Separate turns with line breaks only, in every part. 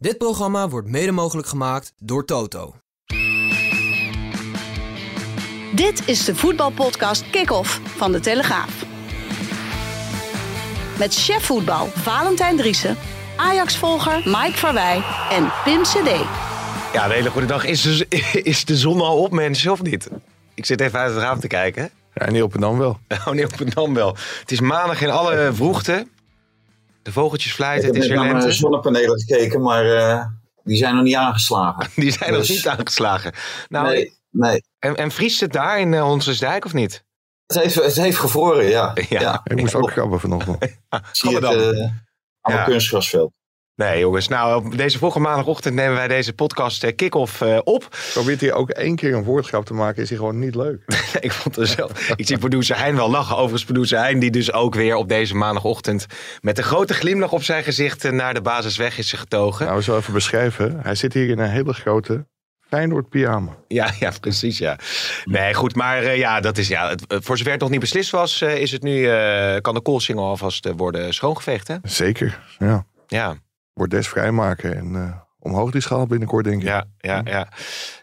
Dit programma wordt mede mogelijk gemaakt door Toto.
Dit is de voetbalpodcast Kick-Off van De Telegraaf. Met chef voetbal Valentijn Driessen, Ajax-volger Mike Verwij en Pim CD.
Ja, een hele goede dag. Is de, is de zon al op, mensen, of niet? Ik zit even uit het raam te kijken.
Ja, niet op en dan wel.
Oh nee, op het dan wel. Het is maandag in alle vroegte. De vogeltjes fluiten,
Ik
het
heb
is weer
naar mijn
lente.
zonnepanelen gekeken, maar eh, die zijn nog niet aangeslagen.
Die zijn nog
Dus-
niet aangeslagen. Nou,
nee, nee.
en, en vriest het daar in uh, Honsensdijk of niet?
Het heeft, het heeft gevroren, ja.
Ja.
Ik moest ook krabben vanochtend.
Zie je het
het
eh, aan
Ja.
het kunstgrasveld.
Nee, jongens. Nou, op deze volgende maandagochtend nemen wij deze podcast eh, kick-off eh, op.
Probeert hij ook één keer een woordgrap te maken, is hij gewoon niet leuk.
ik vond het zelf. Ik zie producer Hein wel lachen. Overigens, producer Hein, die dus ook weer op deze maandagochtend met een grote glimlach op zijn gezicht eh, naar de basisweg is getogen.
Nou, we zullen even beschrijven. Hij zit hier in een hele grote Feyenoord pyjama.
Ja, ja, precies, ja. Nee, goed, maar eh, ja, dat is ja. Het, eh, voor zover het nog niet beslist was, eh, is het nu eh, kan de koolsingel alvast eh, worden schoongeveegd, hè?
Zeker, ja.
Ja,
Bordes vrijmaken en eh, omhoog die schaal binnenkort, denk ik.
ja, ja, ja.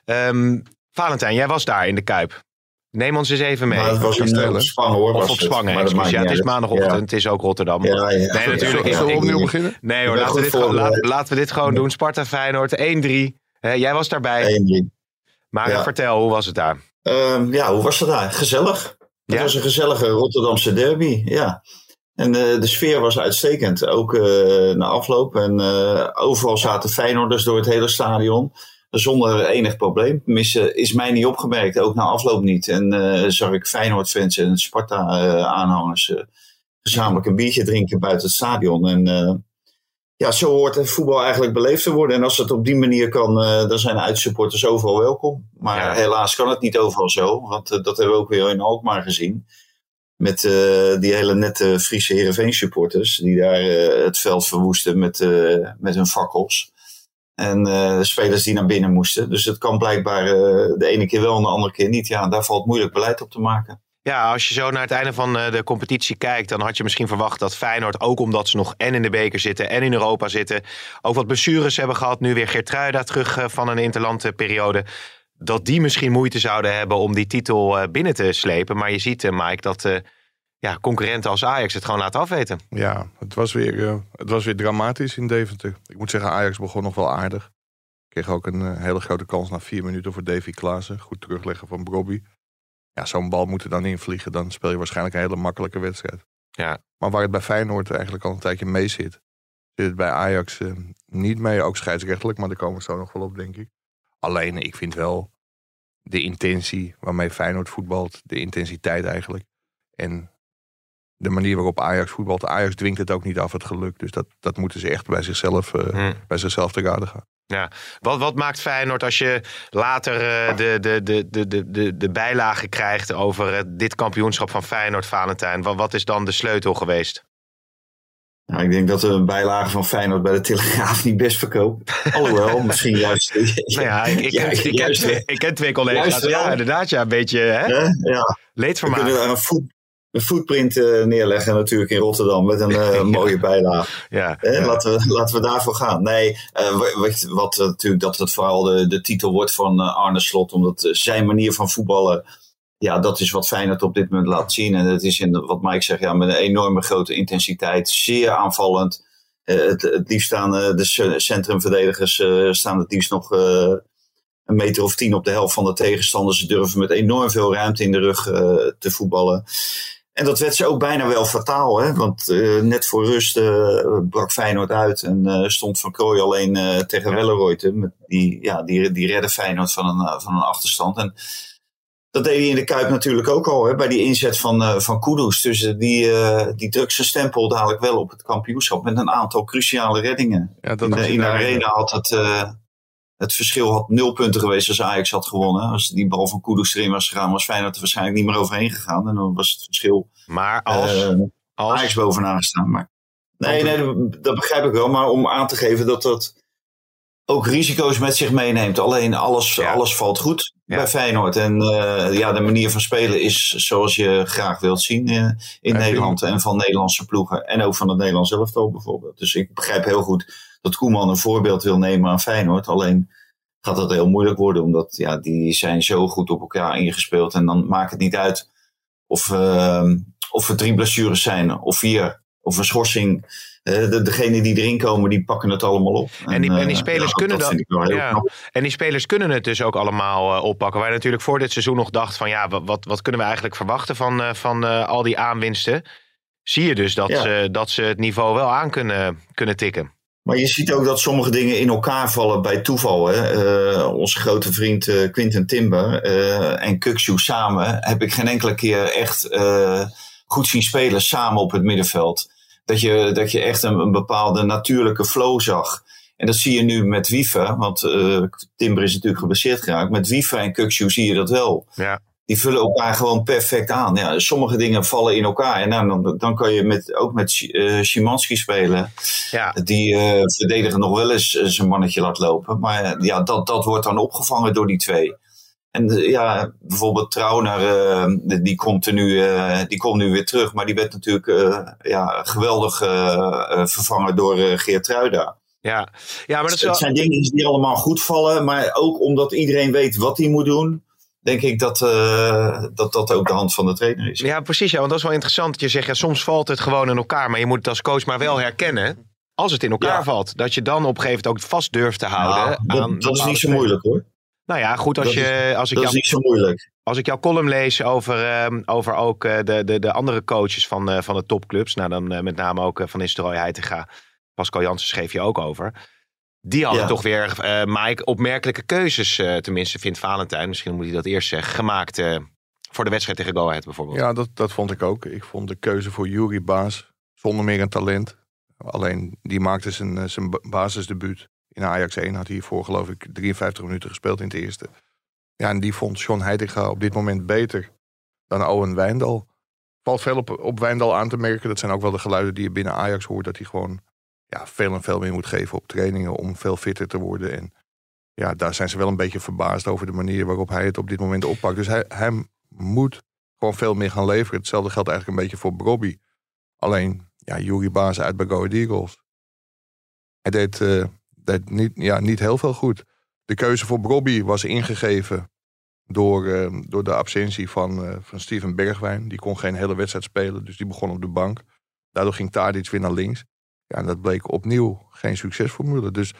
Ehm, Valentijn, jij was daar in de Kuip. Neem ons eens even mee.
Maar het was een
Kastelen.
eh, op Spangen hoor.
of
was
op
het.
Spangen, excuus. Ja, het is maandagochtend, het is ook Rotterdam.
Ja, ja, ja.
Nee, natuurlijk.
ja,
Zullen we opnieuw beginnen?
Nee hoor, laten we, dit gewoon,
voorbereid.
laat- laten we dit gewoon doen. Sparta Feyenoord 1-3. Hè, jij was daarbij.
1-3.
Maar
Ja.
vertel, hoe was het daar?
Ehm, ja, hoe was het daar? Gezellig. Het
Ja?
was een gezellige Rotterdamse derby, ja. En eh, de sfeer was uitstekend, ook eh, na afloop. En eh, overal zaten Feyenoorders door het hele stadion. Zonder enig probleem. Tenminste, is mij niet opgemerkt, ook na afloop niet. En eh, zag ik Feyenoord-fans en Sparta-aanhangers gezamenlijk een biertje drinken buiten het stadion. En ja, zo hoort het voetbal eigenlijk beleefd te worden. En als het op die manier kan, dan zijn uitsupporters overal welkom. Maar
Ja.
helaas kan het niet overal zo. Want dat hebben we ook weer in Alkmaar gezien. Met eh, die hele nette Friese Heerenveen supporters. Die daar eh, het veld verwoesten met, eh, met hun fakkels. En de spelers die naar binnen moesten. Dus het kan blijkbaar de ene keer wel en de andere keer niet. Ja, daar valt moeilijk beleid op te maken.
Ja, als je zo naar het einde van de competitie kijkt, dan had je misschien verwacht dat Feyenoord, ook omdat ze nog en in de beker zitten en in Europa zitten, ook wat blessures hebben gehad, nu weer Geertruida terug van een interlandperiode, dat die misschien moeite zouden hebben om die titel eh, binnen te slepen. Maar je ziet, eh, Mike, dat eh, ja, concurrenten als Ajax het gewoon laten afweten.
Ja, het was, weer, het was weer dramatisch in Deventer. Ik moet zeggen, Ajax begon nog wel aardig. Kreeg ook een hele grote kans na vier minuten voor Davy Klaassen. Goed terugleggen van Brobby. Ja, zo'n bal moet er dan invliegen. Dan speel je waarschijnlijk een hele makkelijke wedstrijd.
Ja.
Maar waar het bij Feyenoord eigenlijk al een tijdje mee zit... zit het bij Ajax niet mee. Ook scheidsrechtelijk, maar daar komen we zo nog wel op, denk ik. Alleen, ik vind wel de intentie waarmee Feyenoord voetbalt. De intensiteit eigenlijk. En de manier waarop Ajax voetbalt. Ajax dwingt het ook niet af, het geluk. Dus dat, dat moeten ze echt bij zichzelf,
Hm.
bij zichzelf te raden gaan.
Wat, wat maakt Feyenoord als je later eh, de, de, de, de, de, de, de bijlage krijgt over eh, dit kampioenschap van Feyenoord, Valentijn? Wat, wat is dan de sleutel geweest?
Nou, ik denk dat de bijlage van Feyenoord bij de Telegraaf niet best verkoopt. Alhoewel, misschien juist.
Nou ja, ik, ik,
Ja,
ik,
juist
ik ken twee collega's. Ja, inderdaad, ja, een beetje hè?
Ja, we
leedvermaak.
kunnen daar een, voet, een footprint eh, neerleggen natuurlijk in Rotterdam met een eh, mooie bijlage.
Ja,
Hè?
ja.
Laten, we, laten we daarvoor gaan. Nee, eh, wa- wat, wat eh, natuurlijk dat het vooral de, de titel wordt van eh, Arne Slot, omdat eh, zijn manier van voetballen, ja, dat is wat Feyenoord op dit moment laat zien. En het is in, wat Mike zegt, ja, met een enorme grote intensiteit, zeer aanvallend. Eh, het, liefst staan eh, de ce- centrumverdedigers eh, staan het liefst nog een meter of tien op de helft van de tegenstander. Ze durven met enorm veel ruimte in de rug te voetballen. En dat werd ze ook bijna wel fataal. Hè? Want net voor rust brak Feyenoord uit. En stond Van Krooi alleen tegen Welleroyte. Die, ja, die, die redde Feyenoord van een, van een achterstand. En dat deed hij in de Kuip natuurlijk ook al. Hè? Bij die inzet van, eh van Kudus. Dus eh, die, eh, die drukt zijn stempel dadelijk wel op het kampioenschap. Met een aantal cruciale reddingen.
Ja,
In de, in arena had het... het verschil had nul punten geweest als Ajax had gewonnen. Als die bal van Kudus erin was gegaan, was Feyenoord er waarschijnlijk niet meer overheen gegaan. En dan was het verschil
Maar als, als
Ajax bovenaan gestaan. Maar, nee, nee, dat begrijp ik wel. Maar om aan te geven dat dat ook risico's met zich meeneemt. Alleen alles, alles valt goed bij Feyenoord. En ja, de manier van spelen is zoals je graag wilt zien in Nederland. En van Nederlandse ploegen. En ook van het Nederlands elftal bijvoorbeeld. Dus ik begrijp heel goed dat Koeman een voorbeeld wil nemen aan Feyenoord. Alleen gaat dat heel moeilijk worden. Omdat ja, die zijn zo goed op elkaar ingespeeld. En dan maakt het niet uit of, uh, of er drie blessures zijn of vier. Of een schorsing. Uh, de, degene die erin komen, die pakken het allemaal op.
En, die, en die eh, spelers kunnen dat. ja. En die spelers kunnen het dus ook allemaal uh, oppakken. Wij natuurlijk voor dit seizoen nog dachten van ja, wat, wat kunnen we eigenlijk verwachten van, van al die aanwinsten. Zie je dus dat, ze, dat ze het niveau wel aan kunnen, kunnen tikken.
Maar je ziet ook dat sommige dingen in elkaar vallen bij toeval. Hè? Uh, onze grote vriend uh, Quinten Timber uh, en Kukshu samen heb ik geen enkele keer echt goed zien spelen samen op het middenveld. Dat je, dat je echt een, een bepaalde natuurlijke flow zag. En dat zie je nu met Wiever, want Timber is natuurlijk geblesseerd geraakt. Met Wiever en Kukshu zie je dat wel.
Ja
die vullen elkaar gewoon perfect aan. Ja, sommige dingen vallen in elkaar. En nou, dan, dan kan je met, ook met uh, Szymanski spelen.
Ja.
Die uh, verdediger nog wel eens zijn mannetje laat lopen. Maar ja, dat, dat wordt dan opgevangen door die twee. En ja, bijvoorbeeld Trauner, uh, die, komt er nu, die komt nu weer terug. Maar die werd natuurlijk ja, geweldig vervangen door Geert Truida.
Ja. ja, maar dat
Het zijn dingen die allemaal goed vallen. Maar ook omdat iedereen weet wat hij moet doen denk ik dat, uh, dat dat ook de hand van de trainer is.
Ja, precies. Ja, want dat is wel interessant. Dat je zegt, ja, soms valt het gewoon in elkaar. Maar je moet het als coach maar wel herkennen. Als het in elkaar valt. Dat je dan op een gegeven moment ook vast durft te houden.
Nou,
aan
dat, is niet zo moeilijk hoor.
Nou ja, goed. Als, je, als ik
dat
jou,
is niet zo moeilijk.
Als ik jouw column lees over, uh, over ook uh, de, de, de andere coaches van, uh, van de topclubs. Nou, dan met name ook Van Nistelrooy, Heitinga. Pascal Jansen schreef je ook over. Die hadden toch weer, uh, Mike, opmerkelijke keuzes. Uh, tenminste, vindt Valentijn, misschien moet hij dat eerst zeggen, gemaakt uh, voor de wedstrijd tegen Go Ahead bijvoorbeeld.
Ja, dat, dat vond ik ook. Ik vond de keuze voor Jury Baas zonder meer een talent. Alleen die maakte zijn, zijn basisdebuut. In Ajax 1 had hij voor geloof ik 53 minuten gespeeld in het eerste. Ja, en die vond John Heitinga op dit moment beter dan Owen Wijndal. Valt veel op, op Wijndal aan te merken. Dat zijn ook wel de geluiden die je binnen Ajax hoort. Dat hij gewoon ja, veel en veel meer moet geven op trainingen om veel fitter te worden. En ja, daar zijn ze wel een beetje verbaasd over de manier waarop hij het op dit moment oppakt. Dus hij, moet gewoon veel meer gaan leveren. Hetzelfde geldt eigenlijk een beetje voor Bobby. Alleen, ja, Jury Baas uit bij Go Eagles. Hij deed, uh, niet, ja, niet heel veel goed. De keuze voor Bobby was ingegeven door, uh, door de absentie van, uh, van Steven Bergwijn. Die kon geen hele wedstrijd spelen, dus die begon op de bank. Daardoor ging Tadic weer naar links. Ja, en dat bleek opnieuw geen succesformule. Dus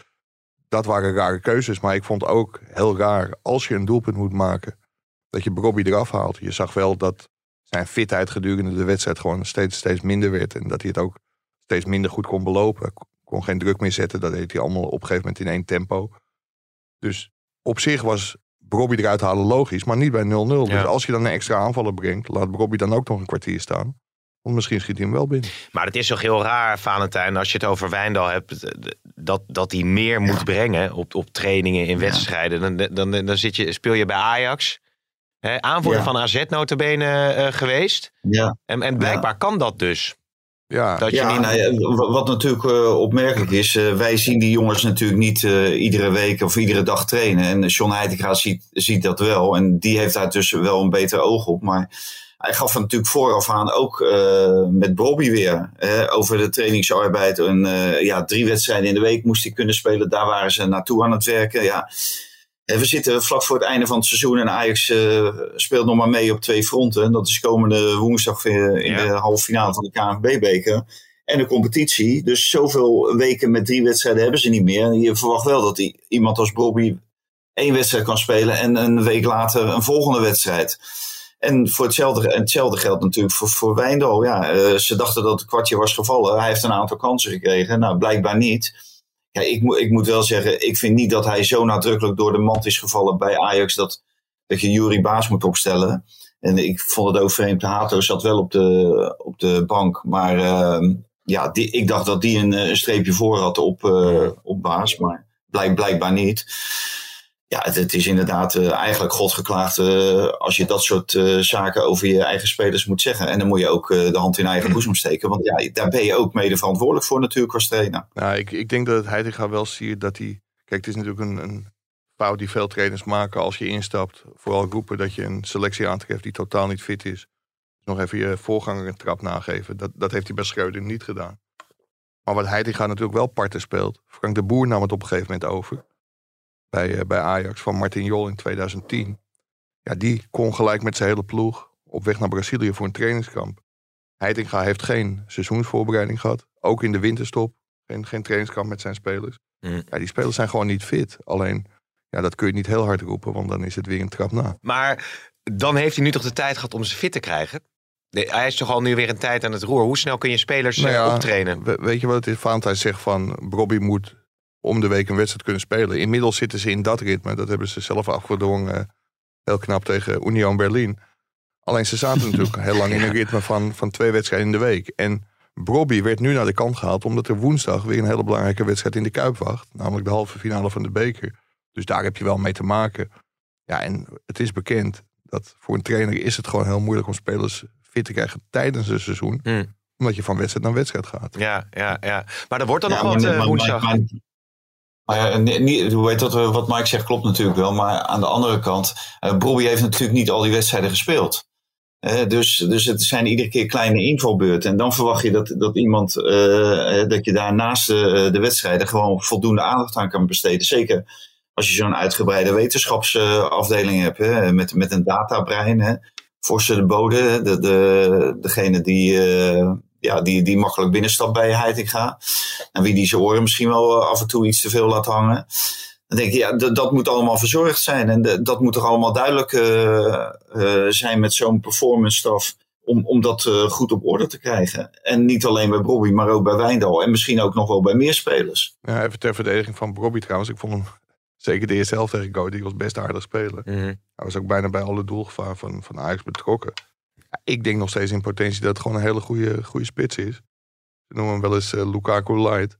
dat waren rare keuzes. Maar ik vond ook heel raar, als je een doelpunt moet maken, dat je Bobby eraf haalt. Je zag wel dat zijn fitheid gedurende de wedstrijd gewoon steeds, steeds minder werd. En dat hij het ook steeds minder goed kon belopen. Kon geen druk meer zetten. Dat deed hij allemaal op een gegeven moment in één tempo. Dus op zich was Bobby eruit halen logisch, maar niet bij 0-0. Dus als je dan een extra aanvaller brengt, laat Bobby dan ook nog een kwartier staan. Want misschien schiet hij hem wel binnen.
Maar het is toch heel raar, Valentijn, als je het over Wijndal hebt, dat, dat hij meer moet brengen op, op trainingen, in wedstrijden. Dan, dan, dan zit je, speel je bij Ajax. Hè, aanvoerder van AZ notabene uh, geweest.
Ja.
En, en blijkbaar kan dat dus.
Ja, dat je ja niet... wat natuurlijk uh, opmerkelijk is, uh, wij zien die jongens natuurlijk niet uh, iedere week of iedere dag trainen. En John Heitinga ziet, ziet dat wel en die heeft daar dus wel een beter oog op. Maar hij gaf er natuurlijk vooraf aan ook uh, met Bobby weer over de trainingsarbeid. En uh, ja, drie wedstrijden in de week moest hij kunnen spelen. Daar waren ze naartoe aan het werken. Ja. En we zitten vlak voor het einde van het seizoen en Ajax uh, speelt nog maar mee op twee fronten. Dat is komende woensdag in ja. de halve finale van de KNVB-beker. En de competitie. Dus zoveel weken met drie wedstrijden hebben ze niet meer. En je verwacht wel dat die, iemand als Bobby één wedstrijd kan spelen en een week later een volgende wedstrijd. En voor hetzelfde, hetzelfde geldt natuurlijk voor, voor Wijndal. Ja, uh, ze dachten dat het kwartje was gevallen. Hij heeft een aantal kansen gekregen. Nou, blijkbaar niet. Ja, ik, moet, ik moet wel zeggen, ik vind niet dat hij zo nadrukkelijk door de mand is gevallen bij Ajax dat, dat je Jury Baas moet opstellen. En ik vond het ook vreemd. Hato zat wel op de, op de bank. Maar uh, ja, die, ik dacht dat die een, een streepje voor had op, uh, op Baas. Maar blijk, blijkbaar niet. Ja, het, het, is inderdaad uh, eigenlijk godgeklaagd uh, als je dat soort uh, zaken over je eigen spelers moet zeggen. En dan moet je ook de hand in eigen boezem steken. Want ja, daar ben je ook mede verantwoordelijk voor natuurlijk als trainer.
Nou, ik, ik denk dat het Heitinga wel ziet dat hij... Kijk, het is natuurlijk een, een fout die veel trainers maken als je instapt. Vooral roepen dat je een selectie aantreft die totaal niet fit is. Nog even je voorganger een trap nageven. Dat, dat heeft hij bij Schreuder niet gedaan. Maar wat Heitinga natuurlijk wel parten speelt. Frank de Boer nam het op een gegeven moment over. Bij, eh, bij Ajax van Martin Jol in 2010. Ja, die kon gelijk met zijn hele ploeg op weg naar Brazilië voor een trainingskamp. Heitinga heeft geen seizoensvoorbereiding gehad. Ook in de winterstop. Geen, geen trainingskamp met zijn spelers.
Mm.
Ja, die spelers zijn gewoon niet fit. Alleen, ja, dat kun je niet heel hard roepen, want dan is het weer een trap na.
Maar dan heeft hij nu toch de tijd gehad om ze fit te krijgen? Nee, hij is toch al nu weer een tijd aan het roer. Hoe snel kun je spelers
Nou
eh,
ja,
optrainen?
we- weet je wat het is? Valentijn zegt van, Bobby moet om de week een wedstrijd kunnen spelen. Inmiddels zitten ze in dat ritme. Dat hebben ze zelf afgedwongen. eh, Heel knap tegen Union Berlin. Alleen ze zaten natuurlijk heel lang in een ritme van, van twee wedstrijden in de week. En Bobby werd nu naar de kant gehaald omdat er woensdag weer een hele belangrijke wedstrijd in de Kuip wacht. Namelijk de halve finale van de beker. Dus daar heb je wel mee te maken. Ja, en het is bekend dat voor een trainer is het gewoon heel moeilijk om spelers fit te krijgen tijdens een seizoen.
Hmm.
Omdat je van wedstrijd naar wedstrijd gaat.
Ja, ja, ja. Maar er wordt dan
Ja,
nog wat eh,
maar-
woensdag.
maar- maar ja, niet- hoe heet dat, eh, wat Mike zegt klopt natuurlijk wel. Maar aan de andere kant, eh Bobby heeft natuurlijk niet al die wedstrijden gespeeld. Eh, dus, dus het zijn iedere keer kleine invalbeurten. En dan verwacht je dat, dat iemand, dat je daar naast de, de wedstrijden gewoon voldoende aandacht aan kan besteden. Zeker als je zo'n uitgebreide wetenschapsafdeling hebt, hè, met, met een databrein. Hè. Forse de Bode, de, de, degene die, ja, die, die makkelijk binnenstapt bij Heitinga. En wie die zijn oren misschien wel eh, af en toe iets te veel laat hangen. Dan denk je, ja, dat moet allemaal verzorgd zijn. En dat moet toch allemaal duidelijk eh, eh, zijn met zo'n performance staf. Om, om dat goed op orde te krijgen. En niet alleen bij Bobby, maar ook bij Wijndal. En misschien ook nog wel bij meer spelers.
Ja, even ter verdediging van Bobby trouwens. Ik vond hem zeker de eerste helft tegen Go Eagles best aardig spelen.
Mhm.
Hij was ook bijna bij alle doelgevaar van, van Ajax betrokken. Ik denk nog steeds in potentie dat het gewoon een hele goede, goede spits is. Ze noemen hem wel eens eh, Lukaku Light.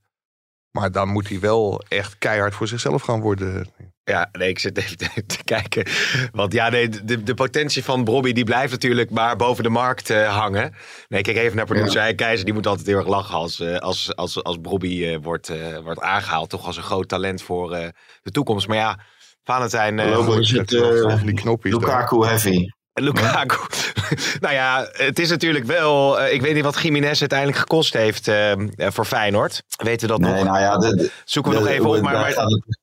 Maar dan moet hij wel echt keihard voor zichzelf gaan worden.
Ja, nee, ik zit even te, te kijken. Want ja, nee, de, de potentie van Bobby die blijft natuurlijk maar boven de markt eh, hangen. Nee, kijk even naar producer ja. Keizer. Die moet altijd heel erg lachen als, eh, als, als, als Bobby eh, wordt, eh, wordt aangehaald. Toch als een groot talent voor eh, de toekomst. Maar ja, Valentijn...
Lobo is het
die knopjes daar.
Lukaku heavy.
Lukaku. nou ja, het is natuurlijk wel. eh, ik weet niet wat Jiménez uiteindelijk gekost heeft eh, eh, voor Feyenoord. Weten we dat
Nee,
nog?
nou ja, de,
Zoeken we nog even op. Maar, maar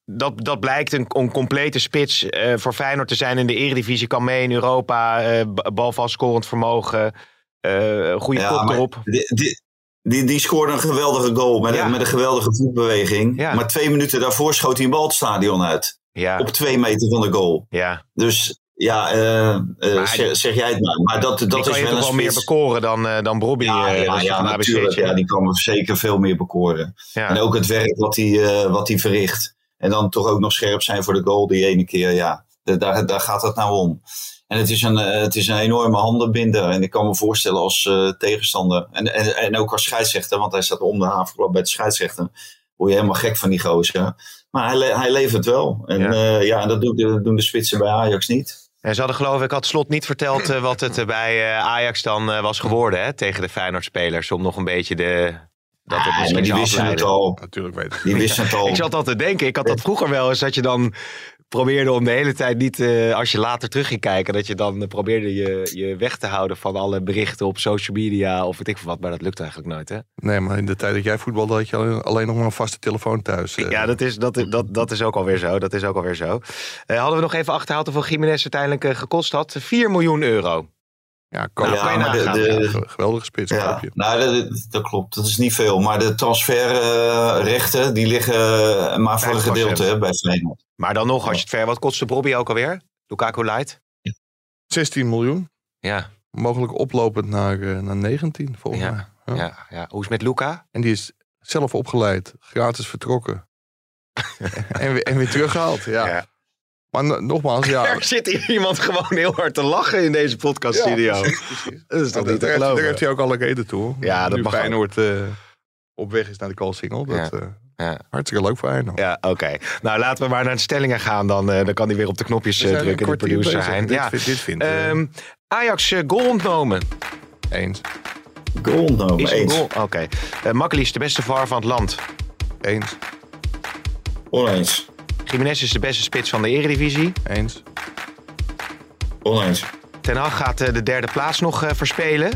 dat, dat blijkt een, een complete spits eh, voor Feyenoord te zijn in de Eredivisie. Kan mee in Europa. eh balvast scorend vermogen. eh goede
Ja,
kop erop.
Die, die, die, die scoorde een geweldige goal met,
Ja.
een, met een geweldige voetbeweging.
Ja.
Maar twee minuten daarvoor schoot hij een bal het stadion uit.
Ja,
Op twee meter van de goal.
ja.
Dus ja, eh, eh, zeg, jij het maar. Maar dat,
Die
dat
kan
is
je
wel
meer bekoren dan, eh, dan Bobby.
Ja,
van
natuurlijk. Ja, die kan me zeker veel meer bekoren.
Ja.
En ook het werk wat hij, wat hij verricht. En dan toch ook nog scherp zijn voor de goal die ene keer. Ja, Da- daar, daar gaat het nou om. En het is, een, het is een enorme handenbinder. En ik kan me voorstellen als tegenstander. En, en, en ook als scheidsrechter. Want hij staat om de havenklap bij de scheidsrechter. Word je helemaal gek van die gozer. Maar hij, hij levert wel. En
Ja.
ja, en dat doen de, doen de spitsen bij Ajax niet.
En ze hadden geloof ik, had Slot niet verteld eh, wat het eh, bij eh, Ajax dan eh, was geworden hè, tegen de Feyenoord-spelers. Om nog een beetje de... Dat het
Ah,
misschien
maar die wisten het al.
Natuurlijk weet ik.
Die wisten het al.
Ik zat al te denken, ik had dat vroeger wel eens, dat je dan probeerde om de hele tijd niet, eh, als je later terug ging kijken, dat je dan eh, probeerde je, je weg te houden van alle berichten op social media of weet ik veel wat, maar dat lukt eigenlijk nooit hè.
Nee, maar in de tijd dat jij voetbalde had je alleen, alleen nog maar een vaste telefoon thuis. eh.
Ja, dat is, dat, dat, dat is ook alweer zo, dat is ook alweer zo. Hadden we nog even achterhaald hoeveel Jiménez uiteindelijk gekost had? 4 miljoen euro.
Ja.
Nou,
maar de-
geweldige spits
Ja, nou, dat, dat- klopt. Dat is niet veel. Maar de transferrechten, die liggen eh, maar voor een
5%.
gedeelte hè, bij Feyenoord.
Maar dan nog, als je het ver, wat kostte Bobby ook alweer? Lukaku Light?
16 miljoen.
Ja,
Mogelijk oplopend naar, eh, naar 19 volgens
Ja,
mij. Ja.
ja, ja. Hoe is het met Luca?
En die is zelf opgeleid, gratis vertrokken. en, weer, en weer teruggehaald. Ja. Maar no- nogmaals, ja.
Er zit hier iemand gewoon heel hard te lachen in deze podcaststudio.
Ja, precies, precies.
dat is toch
Daar,
niet te
daar, heeft, daar
geloven?
heeft hij ook alle reden toe.
Ja, dat
nu
mag ook.
Feyenoord eh, op weg is naar de Koolsingel. Dat
Ja.
eh,
Ja.
hartstikke leuk voor Feyenoord.
Ja, oké. Nou, laten we maar naar de stellingen gaan. Dan, eh, dan kan hij weer op de knopjes
zijn
drukken, de producer.
Dit,
Ja.
vind- dit vindt eh,
Ehm, Ajax goal ontnomen.
eens.
Goal ontnomen, eens.
goal? Oké. Makkeli is de beste VAR van het land.
Eens.
Oneens.
Jiménez is de beste spits van de eredivisie.
Eens.
Oneens.
Ten Hag gaat eh, de derde plaats nog eh, verspelen.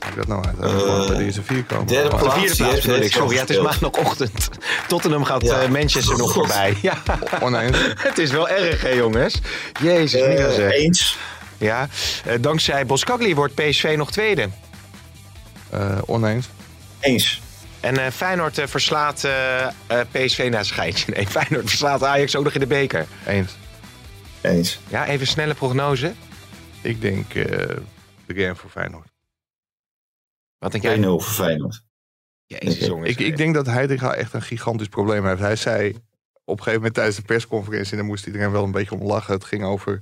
Maak dat nou uit. Moet gewoon bij de vier komen.
derde
De
plaats.
vierde
die
plaats bedoel ik. Sorry, ja, het is maandagochtend. Tottenham gaat
Ja.
eh, Manchester nog voorbij. Ja,
Oneens.
het is wel erg, hè, jongens. Jezus,
Eh,
zeg.
eens.
Ja, eh, dankzij Boskagli wordt PSV nog tweede.
Eh, oneens.
Eens.
En eh, Feyenoord eh, verslaat eh, PSV na een schijntje. Nee, Feyenoord verslaat Ajax ook nog in de beker.
Eens.
Eens.
Ja, even snelle prognose.
Ik denk eh, de game voor Feyenoord.
Wat denk
2-0
jij?
voor Feyenoord.
Jezus, jongens.
Ik, ik denk dat Heitinga echt een gigantisch probleem heeft. Hij zei op een gegeven moment tijdens de persconferentie... en daar moest iedereen wel een beetje om lachen. Het ging over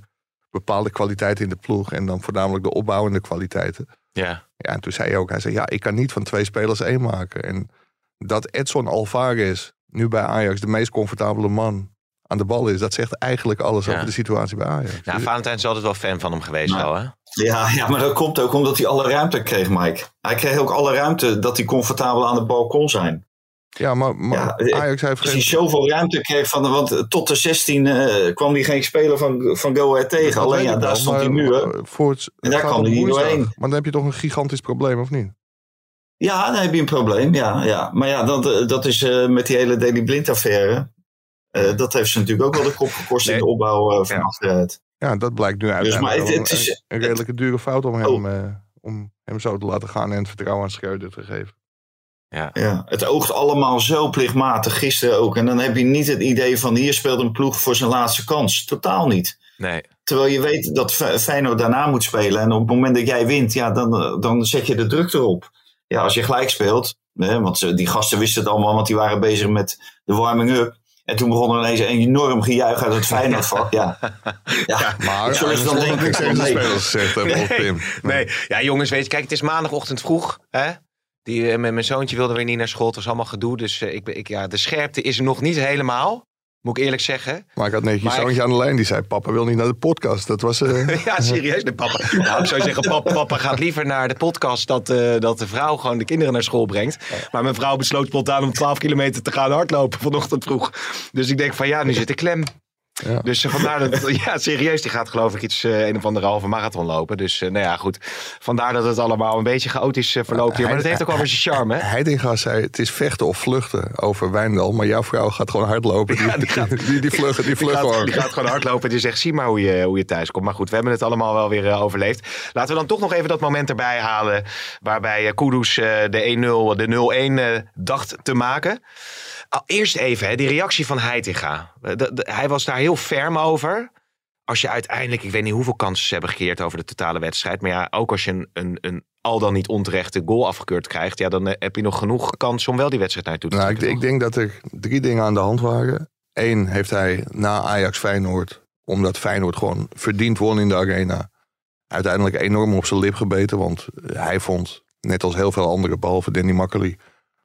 bepaalde kwaliteiten in de ploeg... en dan voornamelijk de opbouwende kwaliteiten.
Ja.
Ja, en toen zei hij ook, hij zei, ja, ik kan niet van twee spelers één maken. En dat Edson Alvarez nu bij Ajax de meest comfortabele man aan de bal is... dat zegt eigenlijk alles
Ja.
over de situatie bij Ajax.
Nou,
Dus-
Valentijn is altijd wel fan van hem geweest
Nou,
wel, hè?
Ja, ja, maar dat komt ook omdat hij alle ruimte kreeg, Mike. Hij kreeg ook alle ruimte dat hij comfortabel aan de bal kon zijn.
Ja, maar, maar
Ja, eh,
Ajax heeft
Als hij
geen...
zoveel ruimte kreeg, van, want tot de 16 eh, kwam hij geen speler van, van Go Ahead tegen.
Dat
Alleen ja, daar
wel,
stond hij
maar, eh, Voor het,
En daar kwam hij niet doorheen.
Maar dan heb je toch een gigantisch probleem, of niet?
Ja, dan heb je een probleem. Ja, ja. Maar ja, dat, eh, dat is eh, met die hele Daily Blind affaire. eh, dat heeft ze natuurlijk ook wel de kop gekost
Nee.
in de opbouw eh, van
Ja.
achteruit.
Ja, dat blijkt nu uiteindelijk
Dus, maar het- is-
een, redelijke dure fout om hem,
Oh.
eh, om hem zo te laten gaan en het vertrouwen aan Schreuder te geven.
Ja, het oogt allemaal zo plichtmatig, gisteren ook. En dan heb je niet het idee van hier speelt een ploeg voor zijn laatste kans. Totaal niet.
Nee.
Terwijl je weet dat Fe- Feyenoord daarna moet spelen. En op het moment dat jij wint, ja, dan, eh, dan zet je de druk erop. Ja, als je gelijk speelt. Hè, want die gasten wisten het allemaal, want die waren bezig met de warming-up. En toen begon er ineens een enorm gejuich uit het Feyenoordvak. Ja. Ja.
Maar
Zullen ze dan
Arne Slot
denken,
heeft niks tegen de
nee.
Pim.
Nee, ja jongens, weet je, kijk, het is maandagochtend vroeg. Hè? Die, eh, met mijn zoontje wilde weer niet naar school. Het was allemaal gedoe. Dus eh, ik, ik, ja, de scherpte is er nog niet helemaal. Moet ik eerlijk zeggen.
Maar ik had net je
ik-
zoontje aan de lijn, die zei, papa wil niet naar de podcast. Dat was... eh,
Ja, serieus. Nee, papa. Nou, ik zou zeggen, papa, papa gaat liever naar de podcast dat, dat de vrouw gewoon de kinderen naar school brengt. Maar mijn vrouw besloot spontaan om 12 kilometer te gaan hardlopen vanochtend vroeg. Dus ik denk van ja, nu zit ik klem.
Ja.
Dus eh, vandaar dat, ja, serieus, die gaat geloof ik iets, eh, een of andere halve marathon lopen. Dus eh, nou ja, goed. Vandaar dat het allemaal een beetje chaotisch verloopt hier. Maar dat heeft ook wel weer zijn charme, hè?
Heitinga zei, het is vechten of vluchten over Wijndal. Maar jouw vrouw gaat gewoon hardlopen. Die,
Ja, die gaat-
die, die, die
Die
vluggen
gaat,
gewoon.
die gaat gewoon hardlopen en die zegt, zie maar hoe je, hoe je thuis komt. Maar goed, we hebben het allemaal wel weer overleefd. Laten we dan toch nog even dat moment erbij halen... waarbij Kudus de 1-0, de 0-1 eh, dacht te maken. Al eerst even, hè, die reactie van Heitinga. Eh, de- de- hij was daar heel ferm over. Als je uiteindelijk, ik weet niet hoeveel kansen ze hebben gecreëerd over de totale wedstrijd. Maar ja, ook als je een, een, een al dan niet onterechte goal afgekeurd krijgt... Ja, dan eh, heb je nog genoeg kans om wel die wedstrijd naar je toe te
Nou, ik,
trekken.
ik denk dat er drie dingen aan de hand waren. Eén heeft hij na Ajax Feyenoord, omdat Feyenoord gewoon verdiend won in de arena, uiteindelijk enorm op zijn lip gebeten. Want hij vond, net als heel veel anderen, behalve Danny Makkely,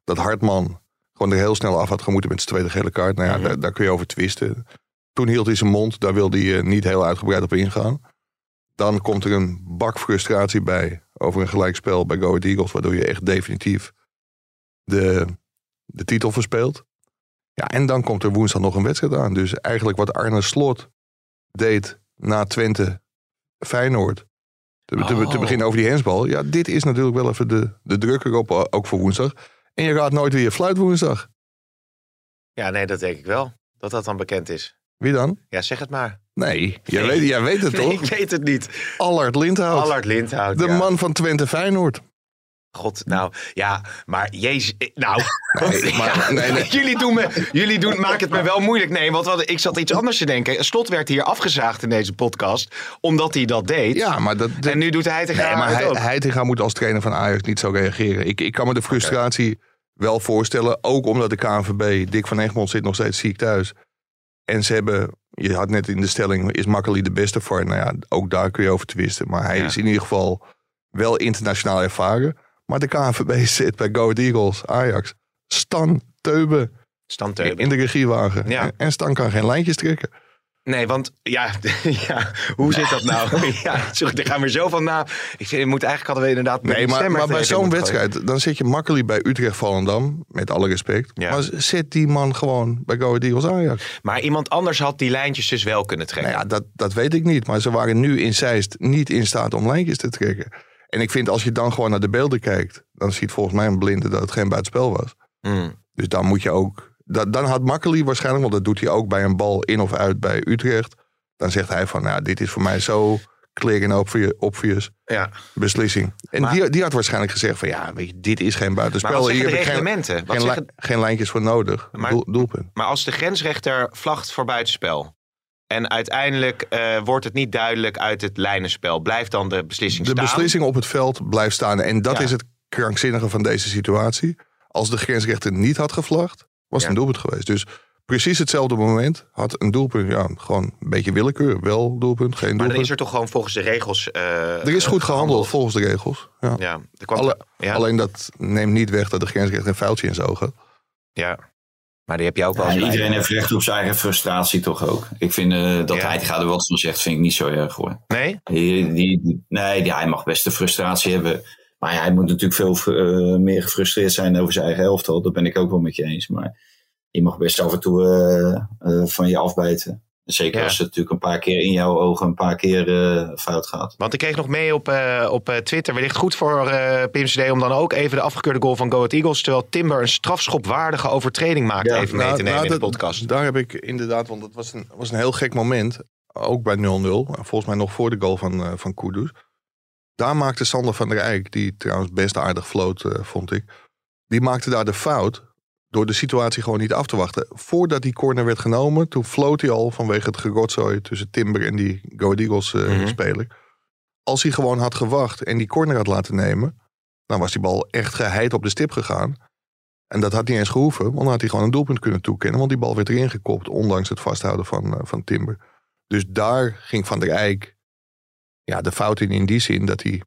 dat Hartman gewoon er heel snel af had gemoeten met zijn tweede gele kaart. Nou ja,
Mhm.
daar, daar kun je over twisten. Toen hield hij zijn mond, daar wilde hij eh, niet heel uitgebreid op ingaan. Dan komt er een bak frustratie bij over een gelijkspel bij Go Ahead Eagles, waardoor je echt definitief de, de titel verspeelt. Ja, en dan komt er woensdag nog een wedstrijd aan. Dus eigenlijk wat Arne Slot deed na Twente Feyenoord. Te, te, te
Oh.
beginnen over die hensbal. Ja, dit is natuurlijk wel even de, de druk erop, eh, ook voor woensdag. En je raadt nooit je fluit woensdag.
Ja, nee, dat denk ik wel. Dat dat dan bekend is.
Wie dan?
Ja, zeg het maar.
Nee, jij,
Nee.
Weet, jij weet het
Nee,
toch?
ik weet het niet.
Allard Lindhout.
Allard Lindhout.
de
ja.
man van Twente Feyenoord.
God, nou, ja, maar jezus, eh, nou.
Nee, maar- nee, nee.
jullie doen me, jullie doen, maken het me wel moeilijk. Nee, want wat, ik zat iets anders te denken. Slot werd hier afgezaagd in deze podcast, omdat hij dat deed.
Ja, maar dat,
En nu doet hij het
Nee, maar hij. Heitinga moet als trainer van Ajax niet zo reageren. Ik, ik kan me de frustratie wel voorstellen. Ook omdat de KNVB, Dick van Egmond zit nog steeds ziek thuis. En ze hebben, je had net in de stelling, is Makkeli de beste voor? Nou ja, ook daar kun je over twisten. Maar hij
Ja.
is in ieder geval wel internationaal ervaren. Maar de KNVB zit bij Go Eagles, Ajax. Stan Teuben
Stan
in de regiewagen.
Ja.
En- Stan kan geen lijntjes trekken.
Nee, want ja, ja hoe zit dat nou? ja, sorry, er gaan weer zo van na. Ik vind, het moet eigenlijk hadden we inderdaad.
Nee, maar, maar bij zo'n wedstrijd, dan zit je makkelijk bij Utrecht Volendam, met alle respect.
Ja.
Maar zet die man gewoon bij Go Eagles Ajax.
Maar iemand anders had die lijntjes dus wel kunnen trekken.
Nou ja, dat, dat weet ik niet. Maar ze waren nu in Zeist niet in staat om lijntjes te trekken. En ik vind als je dan gewoon naar de beelden kijkt, dan ziet volgens mij een blinde dat het geen buitenspel was.
Hmm.
Dus dan moet je ook. dat- dan had Makkeli waarschijnlijk, want dat doet hij ook bij een bal in of uit bij Utrecht. Dan zegt hij van, nou, dit is voor mij zo clear en obvious,
Ja.
beslissing. En
Maar-
die, die had waarschijnlijk gezegd van, ja, weet je, dit is geen buitenspel. Hier heb ik geen,
reglementen? Wat
geen, li- geen lijntjes voor nodig.
Maar-
Doel- doelpunt.
Maar als de grensrechter vlagt voor buitenspel. En uiteindelijk eh, wordt het niet duidelijk uit het lijnenspel. Blijft dan de beslissing
De
staan?
beslissing op het veld blijft staan. En dat
Ja.
is het krankzinnige van deze situatie. Als de grensrechter niet had gevlacht, was het een doelpunt geweest. Dus precies hetzelfde moment had een doelpunt, ja, gewoon een beetje willekeur. Wel doelpunt, geen
Maar dan
doelpunt.
is er toch gewoon volgens de regels. eh,
er is goed gehandeld volgens de regels. Ja.
Ja, kwam,
Alle-
ja,
Alleen dat neemt niet weg dat de grensrechter een foutje in zijn ogen had.
ja. Maar die heb je ook wel
Ja, iedereen heeft recht op zijn eigen frustratie toch ook. Ik vind eh, dat
Ja.
hij gaat er wat van zegt, vind ik niet zo erg hoor.
Nee?
Die, die, die- nee, die, hij mag best de frustratie hebben. Maar hij moet natuurlijk veel eh, meer gefrustreerd zijn over zijn eigen elftal. Dat ben ik ook wel met je eens. Maar je mag best af en toe eh, van je afbijten. Zeker
Ja.
als het natuurlijk een paar keer in jouw ogen een paar keer eh, fout gaat.
Want ik kreeg nog mee op, eh, op eh, Twitter. Wellicht goed voor eh Pim CD om dan ook even de afgekeurde goal van Go Ahead Eagles. Terwijl Timber een strafschopwaardige overtreding maakt.
Ja,
even mee
Nou,
te nemen
nou,
in de
dat-
podcast.
Daar heb ik inderdaad, want het was een, was een heel gek moment. Ook bij 0-0. Volgens mij nog voor de goal van, eh van Kudus. Daar maakte Sander van der Eyck, die trouwens best aardig floot, eh, vond ik. Die maakte daar de fout door de situatie gewoon niet af te wachten. Voordat die corner werd genomen, toen floot hij al vanwege het gerotzooi tussen Timber en die Go Eagles eh,
Mhm.
speler. Als hij gewoon had gewacht en die corner had laten nemen, dan was die bal echt geheid op de stip gegaan. En dat had niet eens gehoeven, want dan had hij gewoon een doelpunt kunnen toekennen. Want die bal werd erin gekopt, ondanks het vasthouden van, eh, van Timber. Dus daar ging Van der Eyck ja, de fout in in die zin dat hij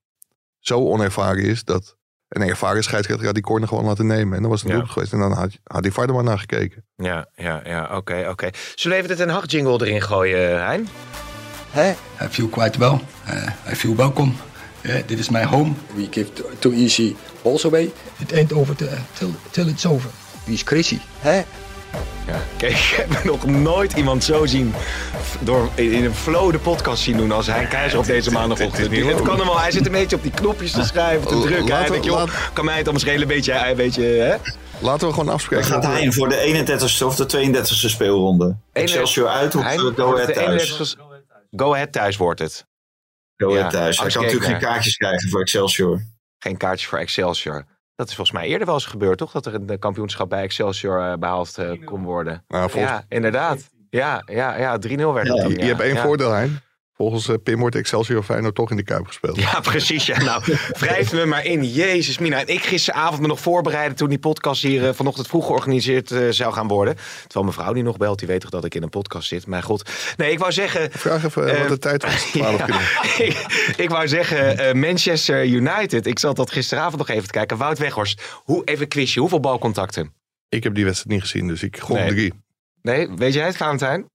zo onervaren is... dat een ervaren scheidsrechter had die corner gewoon laten nemen. En dan was het een
Ja.
geweest. En dan had, had die vader maar naar gekeken.
Ja, ja, ja. Oké, oké. Zullen we even de Ten Hag jingle erin gooien, Hein?
Hè? I feel quite well. Uh, I feel welcome. Uh, dit is my home. We give too, too easy balls away. It ain't over till, till, till it's over. Wie is crazy? Hè?
Ja. Kijk, ik heb nog nooit iemand zo zien door in een flow de podcast zien doen als hij Keizer op deze maandagochtend. Het kan hem wel. Hij zit een beetje op die knopjes te schrijven, te drukken. Hij
laten-
denkt, joh,
laat-
kan mij het dan schelen een beetje, een beetje, hè?
Laten we gewoon afspreken.
Gaat
dat we-
hij in voor de 31ste of de 32ste speelronde? Excelsior uit of Go Ahead thuis?
31ste Go Ahead thuis wordt het.
Go
Ja,
Ahead thuis. Hij
Ars
kan natuurlijk geen kaartjes krijgen voor Excelsior.
Geen kaartjes voor Excelsior. Dat is volgens mij eerder wel eens gebeurd, toch? Dat er een eh, kampioenschap bij Excelsior eh, behaald eh, kon worden.
Nou, volgens,
Ja, inderdaad. Ja, ja, ja 3-0 werd het
Ja,
je
ja.
hebt één
ja.
voordeel, Hein. Volgens eh, Pim wordt Excelsior Feyenoord toch in de Kuip gespeeld.
Ja, precies. Ja. Nou, wrijf me maar in. Jezus, Mina. En ik gisteravond me nog voorbereiden toen die podcast hier eh, vanochtend vroeg georganiseerd eh, zou gaan worden. Terwijl mijn vrouw die nog belt, die weet toch dat ik in een podcast zit. Mijn god. Nee, ik wou zeggen...
Vraag even wat de tijd was. 12
Ja, ik, ik wou zeggen, Manchester United. Ik zat dat gisteravond nog even te kijken. Wout Weghorst, hoe, even een quizje. Hoeveel balcontacten?
Ik heb die wedstrijd niet gezien, dus ik gok
Nee.
drie.
Nee, weet jij het, Valentijn?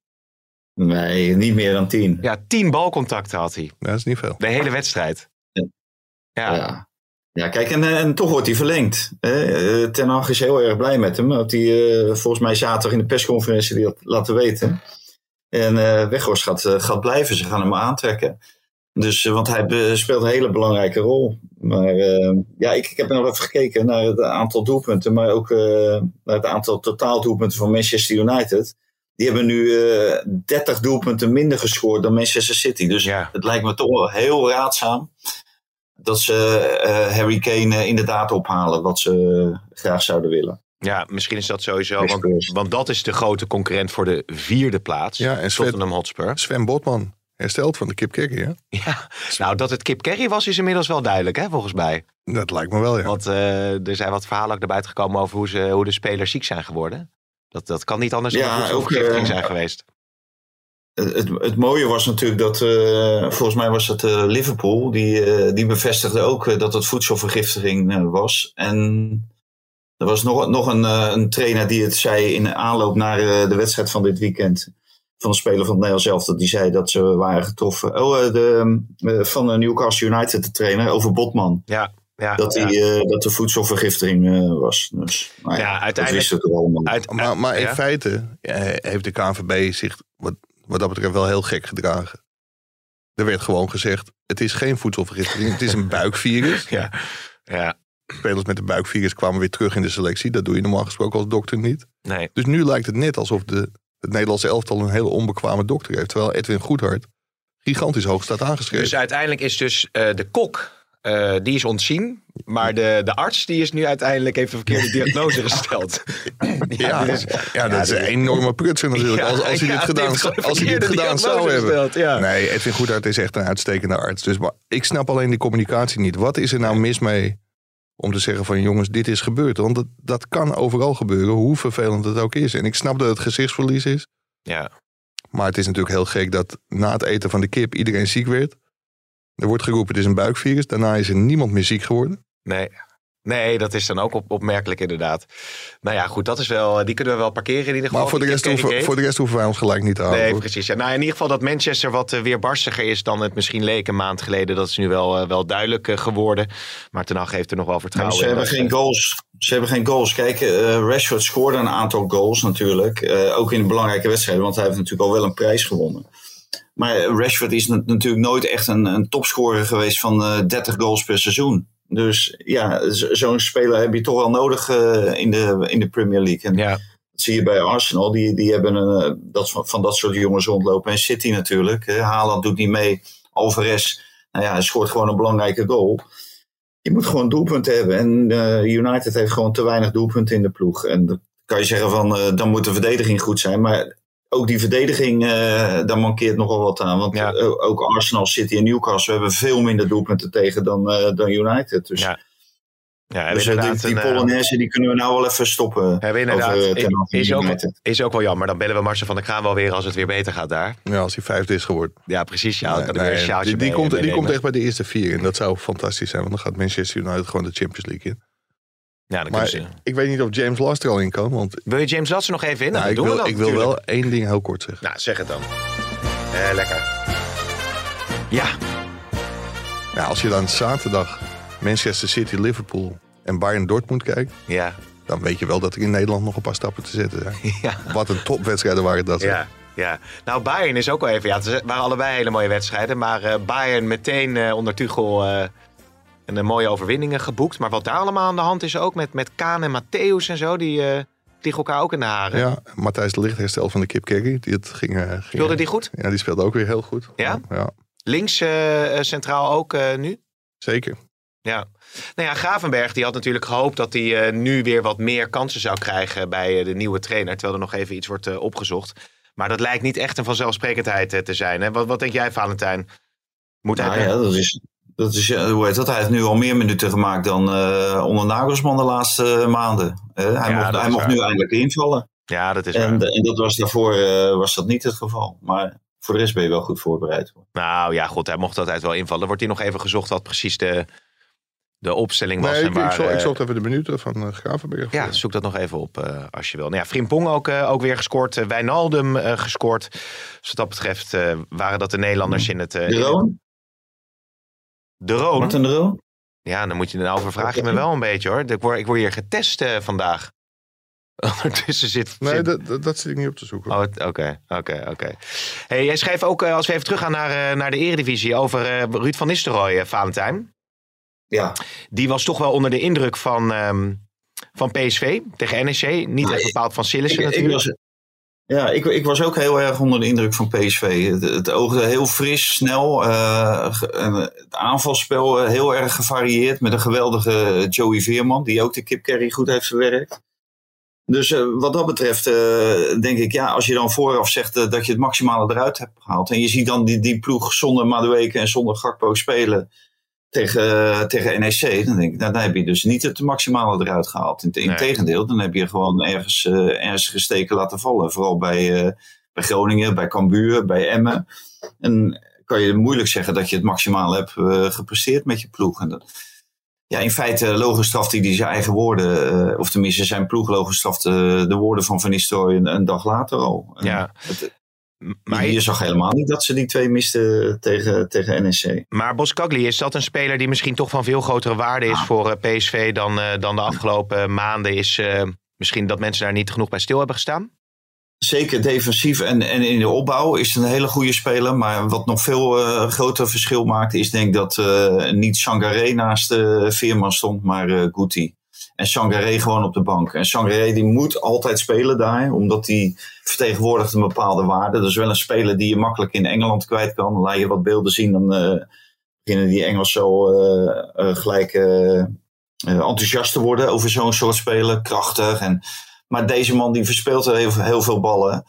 Nee, niet meer dan 10.
Ja, tien balcontacten had hij.
Dat is niet veel.
De hele wedstrijd.
Ja.
Ja.
Ja. Kijk, en, eh, en toch wordt hij verlengd. Eh, Ten Hag is heel erg blij met hem. Dat hij eh, volgens mij zaterdag in de persconferentie die had laten weten. En eh Weghorst gaat, gaat blijven. Ze gaan hem aantrekken. Dus, want hij speelt een hele belangrijke rol. Maar ja, ik, ik heb nog even gekeken naar het aantal doelpunten. Maar ook eh, naar het aantal totaaldoelpunten van Manchester United. Die hebben nu eh 30 doelpunten minder gescoord dan Manchester City. Dus
Ja.
het lijkt me toch wel heel raadzaam dat ze eh, Harry Kane eh, inderdaad ophalen, wat ze graag zouden willen.
Ja, misschien is dat sowieso. Want, want dat is de grote concurrent voor de vierde plaats.
Ja, en Sven-
Tottenham Hotspur.
Sven Botman hersteld van de Kip Kerry, hè?
Ja, nou dat het Kip Kerry was is inmiddels wel duidelijk, hè, volgens mij.
Dat lijkt me wel, ja.
Want eh, er zijn wat verhalen ook naar buiten gekomen over hoe, ze, hoe de spelers ziek zijn geworden. Dat, dat kan niet anders dan
Ja,
een
eh,
zijn geweest.
Het, het, mooie was natuurlijk dat, eh, volgens mij was het eh, Liverpool, die, die bevestigde ook dat het voedselvergiftiging was. En er was nog, nog een, een trainer die het zei in aanloop naar de wedstrijd van dit weekend. van een speler van het Nederlands zelf dat die zei dat ze waren getroffen. Oh, de, van Newcastle United, de trainer, over Botman.
Ja, ja,
dat,
ja.
Uh, dat er voedselvergiftiging was. Dus, nou
ja, uiteindelijk.
Dat het allemaal.
Uit,
maar, maar in feite heeft de KNVB zich wat, wat dat betreft wel heel gek gedragen. Er werd gewoon gezegd: het is geen voedselvergiftiging, het is een buikvirus.
Ja, ja.
Spelers met een buikvirus kwamen weer terug in de selectie. Dat doe je normaal gesproken als dokter niet.
Nee.
Dus nu lijkt het net alsof de, het Nederlandse elftal een hele onbekwame dokter heeft. Terwijl Edwin Goedhart gigantisch hoog staat aangeschreven.
Dus uiteindelijk is dus uh, de kok, uh, die is ontzien. Maar de, de arts die is nu uiteindelijk heeft een verkeerde diagnose gesteld.
ja, dus, ja, dat is een enorme prutser natuurlijk. Als, als hij dit gedaan, als hij dit gedaan zou hebben.
Ja.
Nee, Edwin Goedhart is echt een uitstekende arts. Dus maar ik snap alleen die communicatie niet. Wat is er nou mis mee om te zeggen van jongens, dit is gebeurd. Want dat, dat kan overal gebeuren, hoe vervelend het ook is. En ik snap dat het gezichtsverlies is.
Ja.
Maar het is natuurlijk heel gek dat na het eten van de kip iedereen ziek werd. Er wordt geroepen, het is een buikvirus. Daarna is er niemand meer ziek geworden.
Nee. Nee, dat is dan ook op, opmerkelijk inderdaad. Nou ja, goed, dat is wel, die kunnen we wel parkeren in ieder geval.
Maar voor de, rest hoeven, voor de rest hoeven wij ons gelijk niet te houden.
Nee,
hoor.
precies. Ja. Nou, in ieder geval dat Manchester wat uh, weerbarstiger is dan het misschien leek een maand geleden. Dat is nu wel, uh, wel duidelijk uh, geworden. Maar Ten Hag heeft er nog wel vertrouwen
nou, ze
in.
Hebben geen goals. Ze hebben geen goals. Kijk, Rashford scoorde een aantal goals natuurlijk. ook in de belangrijke wedstrijden, want hij heeft natuurlijk al wel een prijs gewonnen. Maar Rashford is natuurlijk nooit echt een, een topscorer geweest van 30 goals per seizoen. Dus ja, zo'n speler heb je toch wel nodig uh, in, de, in de Premier League. En
ja.
dat zie je bij Arsenal. Die, die hebben een, dat, van, dat soort jongens rondlopen. En City natuurlijk. Haaland doet niet mee. Alvarez, nou ja, hij scoort gewoon een belangrijke goal. Je moet gewoon doelpunten hebben. En United heeft gewoon te weinig doelpunten in de ploeg. En dan kan je zeggen van, dan moet de verdediging goed zijn. Maar ook die verdediging, daar mankeert nogal wat aan. Want
Ja.
ook Arsenal, City en Newcastle hebben veel minder doelpunten tegen dan, dan United. Dus
Ja. Ja,
dus die,
inderdaad.
die
een, eh,
Polonaise die kunnen we nou wel even stoppen.
hebben inderdaad,
over,
is, ook, is ook wel jammer. Dan bellen we Marcel van der Kraan wel weer als het weer beter gaat daar.
Ja, als hij vijfde is geworden.
Ja, precies. Ja,
Nee,
weer een
die, die,
mee-
komt, die komt echt bij de eerste vier. En dat zou fantastisch zijn. Want dan gaat Manchester United gewoon de Champions League in.
Ja,
Maar
kunnen ze.
ik weet niet of James Last er al in kan. Want
Wil je James Lats er nog even in?
nou, ik,
doen we
wil, ik wel één ding heel kort zeggen.
Nou, zeg het dan. Eh, lekker. Ja,
Ja, als je dan zaterdag Manchester City, Liverpool en Bayern Dortmund kijkt.
ja,
Dan weet je wel dat er in Nederland nog een paar stappen te zetten zijn.
ja.
Wat een topwedstrijden waren dat.
Ja, ja. Nou, Bayern is ook wel even... Ja, het waren allebei hele mooie wedstrijden. Maar eh, Bayern meteen eh, onder Tuchel eh, een, een mooie overwinningen geboekt. Maar wat daar allemaal aan de hand is ook met, met Kaan en Matthäus en zo... die eh vliegen elkaar ook in de haren.
Ja, Matthijs de Licht herstel van de Kip Kerry. Die het ging, eh, ging,
Speelde die goed?
Ja, die speelde ook weer heel goed.
Ja?
Ja,
Links eh, eh, centraal ook eh, nu?
zeker.
Ja. Nou ja, Gravenberg die had natuurlijk gehoopt dat hij eh, nu weer wat meer kansen zou krijgen bij eh, de nieuwe trainer. Terwijl er nog even iets wordt eh, opgezocht. Maar dat lijkt niet echt een vanzelfsprekendheid eh, te zijn. Hè? Wat, wat denk jij, Valentijn? Moet hij
Nou ja, dat is, dat is, eh, hoe heet dat? Hij heeft nu al meer minuten gemaakt dan eh, onder Nagelsman de laatste eh, maanden. Hij
Ja,
mocht, hij mocht nu eindelijk invallen.
Ja, dat is
En,
waar.
en dat was daarvoor was dat niet het geval. Maar voor de rest ben je wel goed voorbereid. hoor.
Nou ja, goed, hij mocht altijd wel invallen. Wordt hier nog even gezocht wat precies de, de opstelling was.
Nee,
en
ik, ik,
waar,
ik zocht even de minuten van eh, Gravenberg.
Ja, zoek dat nog even op eh, als je wil. Nou ja, Frimpong ook, ook weer gescoord. Uh, Wijnaldum gescoord. Dus wat dat betreft eh, waren dat de Nederlanders in het... eh,
De
in het-
Roon?
De Roon?
Martin de Roon?
Ja, dan moet je nou overvraag je me wel een beetje hoor. Ik word, ik word hier getest eh, vandaag. Ondertussen zit...
Nee,
zit-
dat, dat, dat zit ik niet op te zoeken.
Oh, Oké, oké, oké. Hey, jij schreef ook, eh, als we even teruggaan naar, eh, naar de eredivisie, over eh, Ruud van Nistelrooy, Valentijn.
Ja.
Die was toch wel onder de indruk van, ehm, van PSV tegen NEC. Niet
Nou,
echt bepaald van Sillissen
ik
natuurlijk.
was, ja, ik, ik was ook heel erg onder de indruk van PSV. Het, oogde heel fris, snel. eh, het aanvalspel eh, heel erg gevarieerd. Met een geweldige Joey Veerman, die ook de kip carry goed heeft verwerkt. Dus eh, wat dat betreft denk ik, ja, als je dan vooraf zegt dat je het maximale eruit hebt gehaald. En je ziet dan die, die ploeg zonder Madueke en zonder Gakpo spelen tegen, tegen NEC. Dan denk ik, nou, dan heb je dus niet het maximale eruit gehaald. In, in
Nee.
dan heb je gewoon ergens, eh ergens gesteken laten vallen. Vooral bij, eh, bij Groningen, bij Cambuur, bij Emmen. En kan je moeilijk zeggen dat je het maximale hebt eh, gepresteerd met je ploeg. En dat, ja, in feite logenstrafte hij zijn eigen woorden. of tenminste zijn ploeg logenstrafte de woorden van Van Nistelrooy een, een dag later al. En
Ja.
het- Maar hier zag helemaal niet dat ze die twee misten tegen, tegen NEC.
Maar Boskagli, is dat een speler die misschien toch van veel grotere waarde is voor eh, PSV dan, uh, dan de afgelopen maanden? Is uh, misschien dat mensen daar niet genoeg bij stil hebben gestaan?
Zeker defensief en, en in de opbouw is het een hele goede speler. Maar wat nog veel uh, groter verschil maakt, is denk ik dat niet Sangaré naast Veerman stond, maar Guti. En Sangaré gewoon op de bank. En Sangaré die moet altijd spelen daar, omdat hij vertegenwoordigt een bepaalde waarde. Dat is wel een speler die je makkelijk in Engeland kwijt kan. Laat je wat beelden zien, dan uh, beginnen die Engels zo uh, uh, gelijk enthousiast te worden over zo'n soort speler. Krachtig. En, maar deze man die verspeelt heel, heel veel ballen.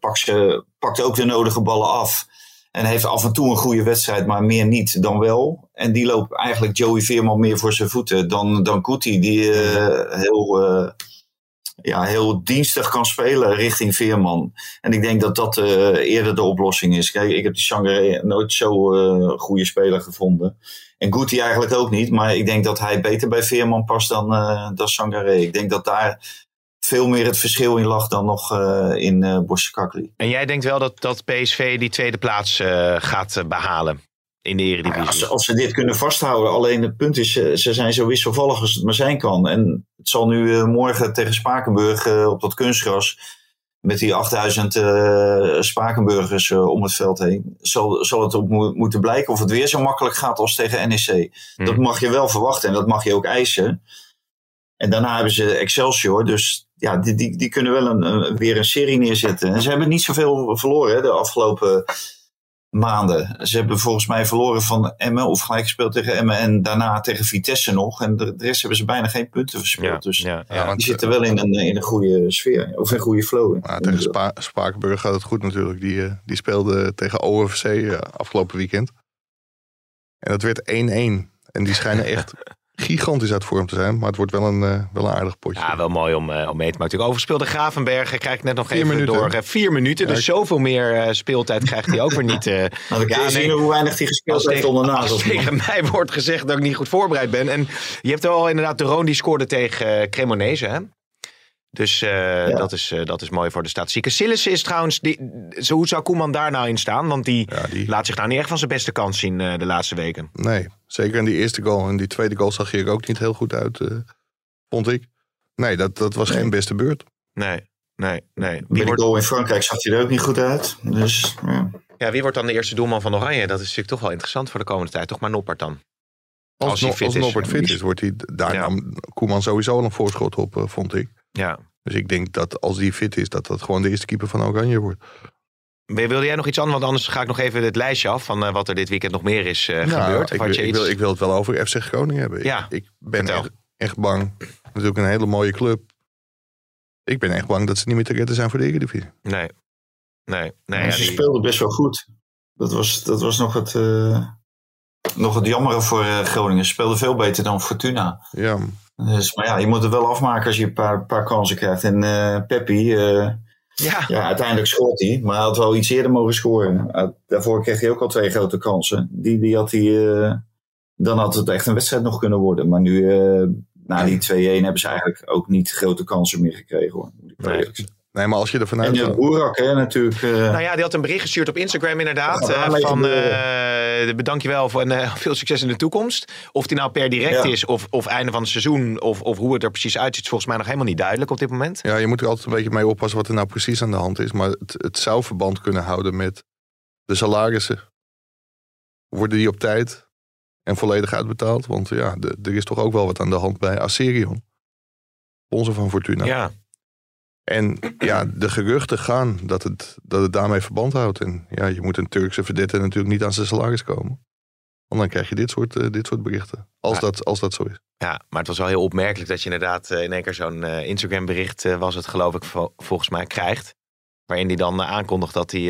pakt, pakt ook de nodige ballen af. En heeft af en toe een goede wedstrijd, maar meer niet dan wel. En die loopt eigenlijk Joey Veerman meer voor zijn voeten dan, dan Kuti, die uh, heel, uh, ja, heel dienstig kan spelen richting Veerman. En ik denk dat dat uh, eerder de oplossing is. Kijk, ik heb die Sangare nooit zo goede speler gevonden. En Guti eigenlijk ook niet, maar ik denk dat hij beter bij Veerman past dan, dan Sangare. Ik denk dat daar veel meer het verschil in lag dan nog uh, in uh.
En jij denkt wel dat, dat PSV die tweede plaats uh, gaat behalen in de Eredivisie?
Ja, als, als, ze dit kunnen vasthouden. Alleen het punt is, ze zijn zo wisselvallig als het maar zijn kan. En het zal nu morgen tegen Spakenburg op dat kunstgras... met die 8000 Spakenburgers om het veld heen... zal, zal het op mo moeten blijken of het weer zo makkelijk gaat als tegen NEC. Hmm. Dat mag je wel verwachten en dat mag je ook eisen... En daarna hebben ze Excelsior. Dus ja, die, die, die kunnen wel een, weer een serie neerzetten. En ze hebben niet zoveel verloren hè, de afgelopen maanden. Ze hebben volgens mij verloren van Emmen of gelijk gespeeld tegen Emmen en daarna tegen Vitesse nog. En de, rest hebben ze bijna geen punten verspeeld. dus ja, ja, die zitten wel in een, in een goede sfeer of een goede flow.
Ja, tegen Spa Spakenburg gaat het goed natuurlijk. Die, uh, die speelde tegen OFC uh, eh, afgelopen weekend. En dat werd 1-1. En die schijnen echt gigantisch uit vorm te zijn. Maar het wordt wel een, uh, wel een aardig potje.
Ja, wel mooi om, uh, om mee te maken. Overspeelde Gravenberg krijg ik net nog even door. Uh, vier minuten, dus zoveel meer speeltijd krijgt hij ook weer niet.
nou, dan ja, je zien hoe weinig hij gespeeld heeft onderna.
Als tegen mij wordt gezegd dat ik niet goed voorbereid ben. En je hebt wel inderdaad de Roon die scoorde tegen Cremonese, hè? Dus uh, dat, is, uh, dat is mooi voor de statistieken. Sillissen is trouwens, die, hoe zou Koeman daar nou in staan? Want die, ja, die, laat zich nou niet echt van zijn beste kant zien uh, de laatste weken.
Nee, zeker in die eerste goal. En die tweede goal zag je er ook niet heel goed uit, vond ik. Nee, dat, dat was nee. geen beste beurt.
Nee, nee, nee.
Wie wordt... goal in Frankrijk zag hij er ook niet goed uit. Dus, ja.
ja, wie wordt dan de eerste doelman van Oranje? Dat is natuurlijk toch wel interessant voor de komende tijd. Toch maar Noppert dan?
Als, als, no, fit als Noppert fit is, wordt hij, daar ja. nam Koeman sowieso een voorschot op, vond ik.
Ja.
Dus ik denk dat als die fit is, dat dat gewoon de eerste keeper van Oranje wordt.
Wilde jij nog iets anders? Want anders ga ik nog even het lijstje af van uh, wat er dit weekend nog meer is uh, nou, gebeurd.
Ik, wil, ik, wil, ik wil het wel over FC Groningen hebben.
Ja,
ik, ik ben echt, echt, bang. Natuurlijk een hele mooie club. Ik ben echt bang dat ze niet meer te redden zijn voor de Eredivisie.
Nee. Nee. nee
ja, ze die... speelden best wel goed. Dat was, dat was nog het, uh, nog het jammere voor Groningen. Ze speelden veel beter dan Fortuna.
Ja.
Dus, maar ja, je moet het wel afmaken als je een paar, paar kansen krijgt. En uh, Peppi, uh, ja. ja. uiteindelijk scoort hij. Maar hij had wel iets eerder mogen scoren. Uh, daarvoor kreeg hij ook al twee grote kansen. Die, die had hij, dan had het echt een wedstrijd nog kunnen worden. Maar nu, na die 2-1, hebben ze eigenlijk ook niet grote kansen meer gekregen. Hoor.
Nee. Nee, maar als je er vanuit...
En Boerak, hè, natuurlijk. Uh...
Nou ja, die had een bericht gestuurd op Instagram inderdaad. Uh, van, uh, bedank je wel voor en veel succes in de toekomst. Of die nou per direct ja. is of, of einde van het seizoen... Of, of hoe het er precies uitziet, is volgens mij nog helemaal niet duidelijk op dit moment.
Ja, je moet er altijd een beetje mee oppassen wat er nou precies aan de hand is. Maar het, het zou verband kunnen houden met de salarissen. Worden die op tijd en volledig uitbetaald? Want ja, de, er is toch ook wel wat aan de hand bij Aserion. Onze van Fortuna.
Ja.
En ja, de geruchten gaan dat het, dat het daarmee verband houdt. En ja, je moet een Turkse verdette natuurlijk niet aan zijn salaris komen. Want dan krijg je dit soort, uh, dit soort berichten. Als, ja. dat, als dat zo is.
Ja, maar het was wel heel opmerkelijk dat je inderdaad uh, in één keer zo'n uh, Instagram bericht was het geloof ik vo volgens mij krijgt. Waarin hij dan aankondigt dat hij,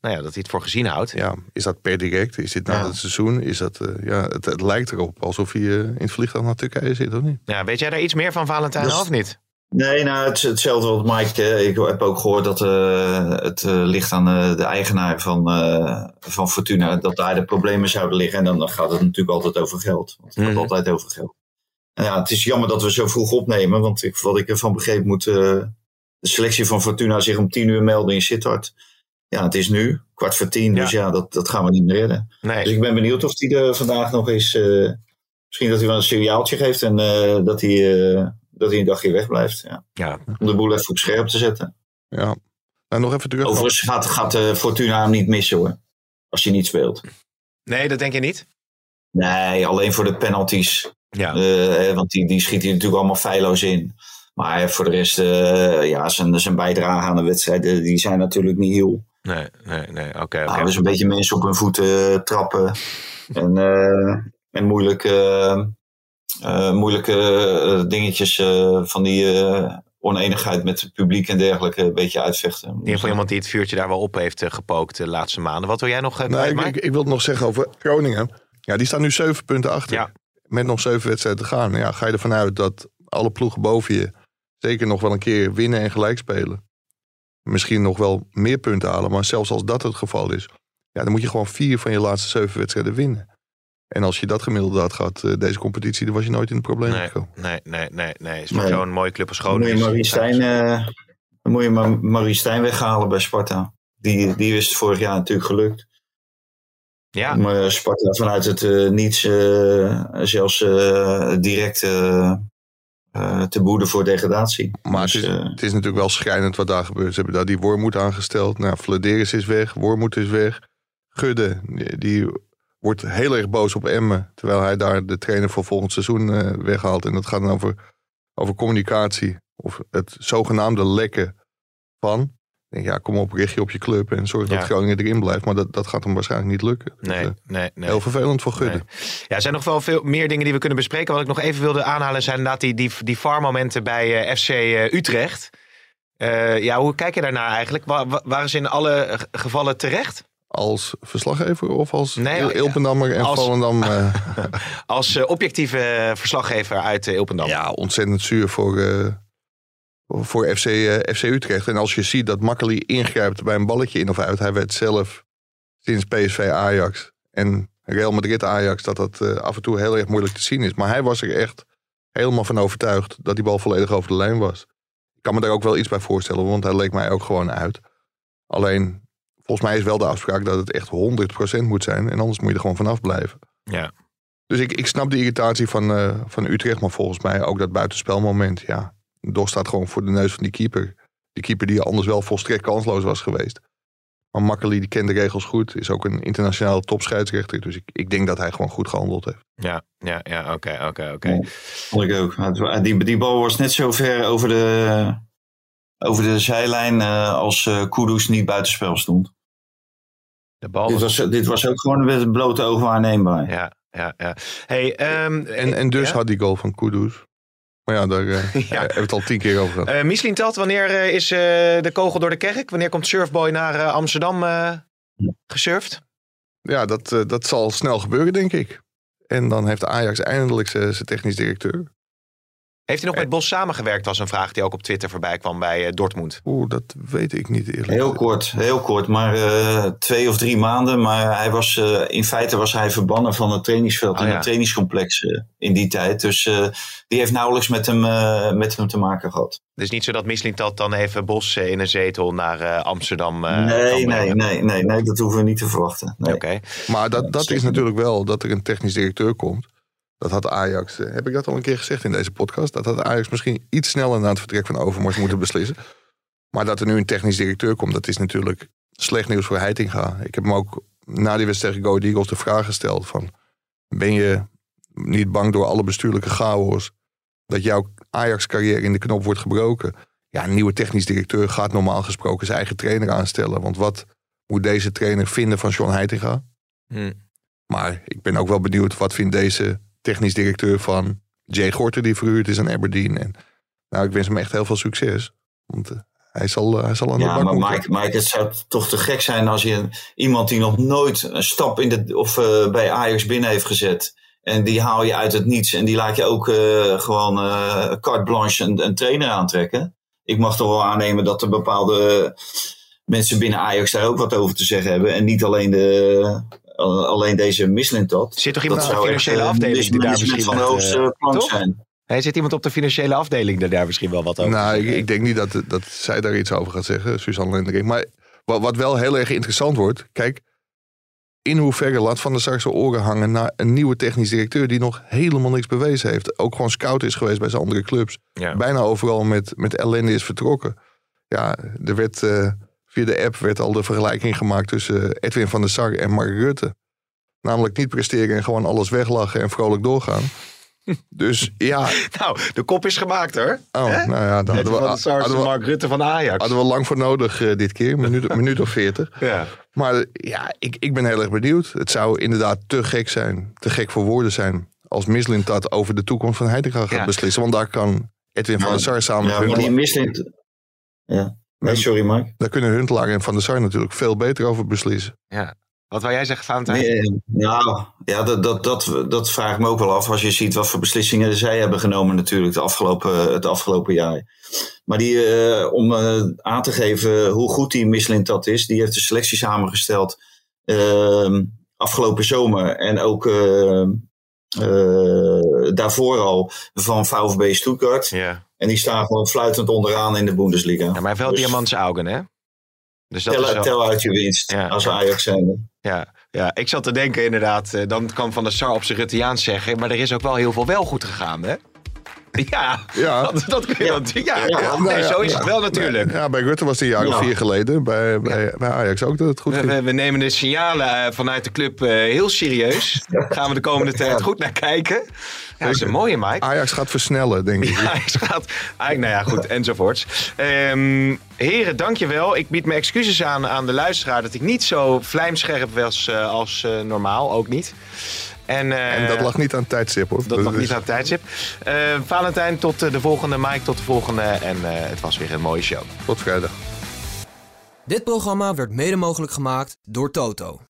nou ja, dat hij het voor gezien houdt.
Ja, is dat per direct? Is dit na ja. het seizoen? Is dat, ja, het, het, lijkt erop alsof hij in het vliegtuig naar Turkije zit, of niet?
Ja, weet jij daar iets meer van Valentijn dus, of niet?
Nee, nou, het, hetzelfde wat Mike. Ik heb ook gehoord dat uh, het uh, ligt aan uh, de eigenaar van, van Fortuna. Dat daar de problemen zouden liggen. En dan gaat het natuurlijk altijd over geld. Want het gaat mm. altijd over geld. En ja, het is jammer dat we zo vroeg opnemen. Want ik, wat ik ervan begreep moet de selectie van Fortuna zich om tien uur meldde in Sittard. Ja, het is nu, kwart voor tien, dus ja, dat, dat gaan we niet meer redden.
Nee.
Dus ik ben benieuwd of hij er vandaag nog eens, eh, misschien dat hij wel een seriaaltje geeft en eh, dat, hij, eh, dat hij een dagje wegblijft. Ja.
Ja.
Om de boel even op scherp te zetten.
Ja. En nog even terug.
Overigens gaat, gaat eh, Fortuna hem niet missen hoor, als hij niet speelt.
nee, dat denk je niet?
Nee, alleen voor de penalties.
Ja.
Eh, want die, die schiet hij natuurlijk allemaal feilloos in. Maar voor de rest, eh, ja, zijn, zijn bijdrage aan de wedstrijd, eh, die zijn natuurlijk niet heel.
Nee, nee, nee. Oké, oké.
Nou, dus een beetje mensen op hun voeten eh, trappen. en, eh, en moeilijke, eh, moeilijke eh, dingetjes eh, van die eh, oneenigheid met het publiek en dergelijke een beetje uitvechten.
In ieder geval iemand die het vuurtje daar wel op heeft gepookt de laatste maanden. Wat wil jij nog
Nee,
kwijt,
ik, ik, ik wil het nog zeggen over Groningen. Ja, die staan nu zeven punten achter.
Ja.
Met nog zeven wedstrijden te gaan. Ja, ga je ervan uit dat alle ploegen boven je zeker nog wel een keer winnen en gelijk spelen. Misschien nog wel meer punten halen. Maar zelfs als dat het geval is. Ja, dan moet je gewoon vier van je laatste zeven wedstrijden winnen. En als je dat gemiddelde had gehad, eh, deze competitie, dan was je nooit in de problemen
Nee,
gekomen.
nee, nee, nee, nee. Is
Nee.
zo'n mooie club als
Dan moet je
Groningen.
Marie Stijn, eh, dan moet je Ma- Marie Stijn weghalen bij Sparta. Die, die is het vorig jaar natuurlijk gelukt.
Ja,
Om eh, Sparta vanuit het eh, niets eh, zelfs eh, direct te boeden voor degradatie.
Maar
Dus,
het, is,
eh,
het is natuurlijk wel schrijnend wat daar gebeurt. Ze hebben daar die Wormoed aangesteld. Nou, Vladeris is weg, Wormoed is weg. Gudde, die, die wordt heel erg boos op Emmen. Terwijl hij daar de trainer voor volgend seizoen eh, weghaalt. En dat gaat dan over, over communicatie. Of het zogenaamde lekken van. Ik denk, ja, kom op, richt je op je club en zorg
Ja.
dat Groningen erin blijft. Maar dat, dat gaat hem waarschijnlijk niet lukken. Dus,
nee,
eh,
nee, nee.
Heel vervelend voor Gudde.
Nee. Ja, er zijn nog wel veel meer dingen die we kunnen bespreken. Wat ik nog even wilde aanhalen zijn inderdaad die, die, die VAR-momenten bij eh, FC Utrecht. Ja, hoe kijk je daarnaar eigenlijk? Wa- wa- waren ze in alle gevallen terecht?
Als verslaggever of als
Nee,
Il- Ilpendammer en
als-
Volendam... eh,
Als eh, objectieve eh, verslaggever uit Ilpendam.
Ja, ontzettend zuur voor, eh, voor FC, eh, FC Utrecht. En als je ziet dat Makkeli ingrijpt bij een balletje in of uit. Hij werd zelf sinds PSV Ajax en Real Madrid Ajax... dat dat eh, af en toe heel erg moeilijk te zien is. Maar hij was er echt helemaal van overtuigd dat die bal volledig over de lijn was. Ik kan me daar ook wel iets bij voorstellen, want hij leek mij ook gewoon uit. Alleen, volgens mij is wel de afspraak dat het echt 100% moet zijn. En anders moet je er gewoon vanaf blijven.
Ja.
Dus ik, ik snap de irritatie van, eh, van Utrecht, maar volgens mij ook dat buitenspelmoment. Ja, Dos staat gewoon voor de neus van die keeper. Die keeper die anders wel volstrekt kansloos was geweest. Maar Makkeli die kent de regels goed, is ook een internationaal topscheidsrechter. Dus ik, ik denk dat hij gewoon goed gehandeld heeft.
Ja, ja, ja, oké, oké, oké.
Vond ik ook. Wa- Die, die bal was net zo ver over de, over de zijlijn eh, als eh Kudus niet buitenspel stond.
De bal
Dit
was...
was, dit was ook gewoon met het blote oog waarneembaar.
Ja, ja, ja. Hey, ehm,
En, en dus
ja?
had die goal van Kudus. Maar ja, daar eh,
Ja.
hebben we het al tien keer over gehad.
Eh Michelin Telt, wanneer eh, is eh, de kogel door de kerk? Wanneer komt Surfboy naar eh, Amsterdam eh, gesurfd?
Ja, dat, eh, dat zal snel gebeuren, denk ik. En dan heeft Ajax eindelijk zijn technisch directeur.
Heeft hij nog met Bos samengewerkt? Was een vraag die ook op Twitter voorbij kwam bij eh, Dortmund.
Oeh, dat weet ik niet eerlijk.
Heel kort, heel kort, maar eh, twee of drie maanden. Maar hij was, eh, in feite was hij verbannen van het trainingsveld
Oh,
in
ja.
het trainingscomplex eh, in die tijd. Dus eh, die heeft nauwelijks met hem, eh, met hem te maken gehad.
Dus niet zo dat Michelin Telt dan even Bos eh, in een zetel naar eh, Amsterdam eh,
nee, nee, nee, nee, nee, dat hoeven we niet te verwachten. Nee.
Oké.
Maar dat, dat is natuurlijk wel dat er een technisch directeur komt. Dat had Ajax, eh, heb ik dat al een keer gezegd in deze podcast? Dat had Ajax misschien iets sneller na het vertrek van Overmars moeten beslissen. Maar dat er nu een technisch directeur komt, dat is natuurlijk slecht nieuws voor Heitinga. Ik heb hem ook na die wedstrijd tegen Go Eagles de vraag gesteld van... Ben je niet bang door alle bestuurlijke chaos dat jouw Ajax-carrière in de knop wordt gebroken? Ja, een nieuwe technisch directeur gaat normaal gesproken zijn eigen trainer aanstellen. Want wat moet deze trainer vinden van John Heitinga?
Hm.
Maar ik ben ook wel benieuwd wat vindt deze technisch directeur van Jay Gorter die verhuurd is aan Aberdeen. En nou, ik wens hem echt heel veel succes. Want eh, hij, zal, eh, hij zal aan de
Ja, maar
moeten.
Mike, Mike, het zou toch te gek zijn als je iemand die nog nooit een stap in de, of, eh, bij Ajax binnen heeft gezet. En die haal je uit het niets. En die laat je ook gewoon eh carte blanche een, een trainer aantrekken. Ik mag toch wel aannemen dat er bepaalde mensen binnen Ajax daar ook wat over te zeggen hebben. En niet alleen, de, alleen deze Mislintat.
Zit toch iemand aan de financiële
eh,
afdeling die daar misschien
van de hoogste
eh,
plank zijn.
Hey, zit iemand op de financiële afdeling er daar misschien wel wat over?
Nou, ik, denk niet dat, dat zij daar iets over gaat zeggen, Suzanne Lindering. Maar wat, wat wel heel erg interessant wordt, kijk, in hoeverre laat Van der Sar zijn oren hangen naar een nieuwe technisch directeur die nog helemaal niks bewezen heeft. Ook gewoon scout is geweest bij zijn andere clubs.
Ja.
Bijna overal met, met ellende is vertrokken. Ja, er werd eh, via de app werd al de vergelijking gemaakt tussen Edwin van der Sar en Mark Rutte. Namelijk niet presteren en gewoon alles weglachen en vrolijk doorgaan. Dus ja,
Nou, de kop is gemaakt hoor.
oh, nou ja, daar hadden we,
van de Sars
hadden
en
we,
Mark Rutte van Ajax.
hadden we lang voor nodig eh, dit keer. Een minuut, minuut of veertig.
Ja.
Maar eh, ja, ik, ik ben heel erg benieuwd. Het zou inderdaad te gek zijn, te gek voor woorden zijn... als Mislintat over de toekomst van Heidegger gaat
Ja.
beslissen. Want daar kan Edwin van der Sar samen
Ja, maar die mislint. Ja. Nee, sorry, Mark.
Daar kunnen Huntelaar en Van der Sar natuurlijk veel beter over beslissen.
ja. Wat wou jij zeggen, Valentijn?
Nee, eh, nou, ja, dat, dat, dat, dat vraag ik me ook wel af. Als je ziet wat voor beslissingen zij hebben genomen natuurlijk de afgelopen, het afgelopen jaar. Maar die, eh, om eh, aan te geven hoe goed die Michelin dat is, die heeft de selectie samengesteld ehm, afgelopen zomer. En ook eh, eh, daarvoor al van VfB Stuttgart.
Ja.
En die staan gewoon fluitend onderaan in de Bundesliga.
ja, maar wel
Dus
diamantse augen, hè? Dus dat is
tel,
wel...
tel uit je winst
Ja.
als Ajax zijn.
Ja, ja, ik zat te denken inderdaad, eh, dan kan Van der Sar op zijn Rutteaans zeggen, maar er is ook wel heel veel wel goed gegaan, hè? Ja,
Ja.
dat, dat kun je wel- ja,
Ja,
nee,
nou ja,
zo is
ja.
het wel natuurlijk.
Ja, bij Rutte was het een jaar of
Ja.
vier geleden. Bij, bij, bij Ajax ook dat het goed
We,
ging.
we, we nemen de signalen eh, vanuit de club eh, heel serieus. Gaan we de komende tijd goed naar kijken. Ja, dat is een mooie, Mike.
Ajax gaat versnellen, denk ik.
Ja, hij gaat. Eigenlijk, nou ja, goed, enzovoorts. Ehm heren, dankjewel. Ik bied mijn excuses aan aan de luisteraar dat ik niet zo vlijmscherp was eh, als eh, normaal, ook niet. En, eh,
En dat lag niet aan het tijdstip, hoor.
Dat lag
is-
niet aan het tijdstip. Eh, Valentijn, tot eh, de volgende. Mike, tot de volgende. En eh, het was weer een mooie show.
Tot vrijdag.
Dit programma werd mede mogelijk gemaakt door Toto.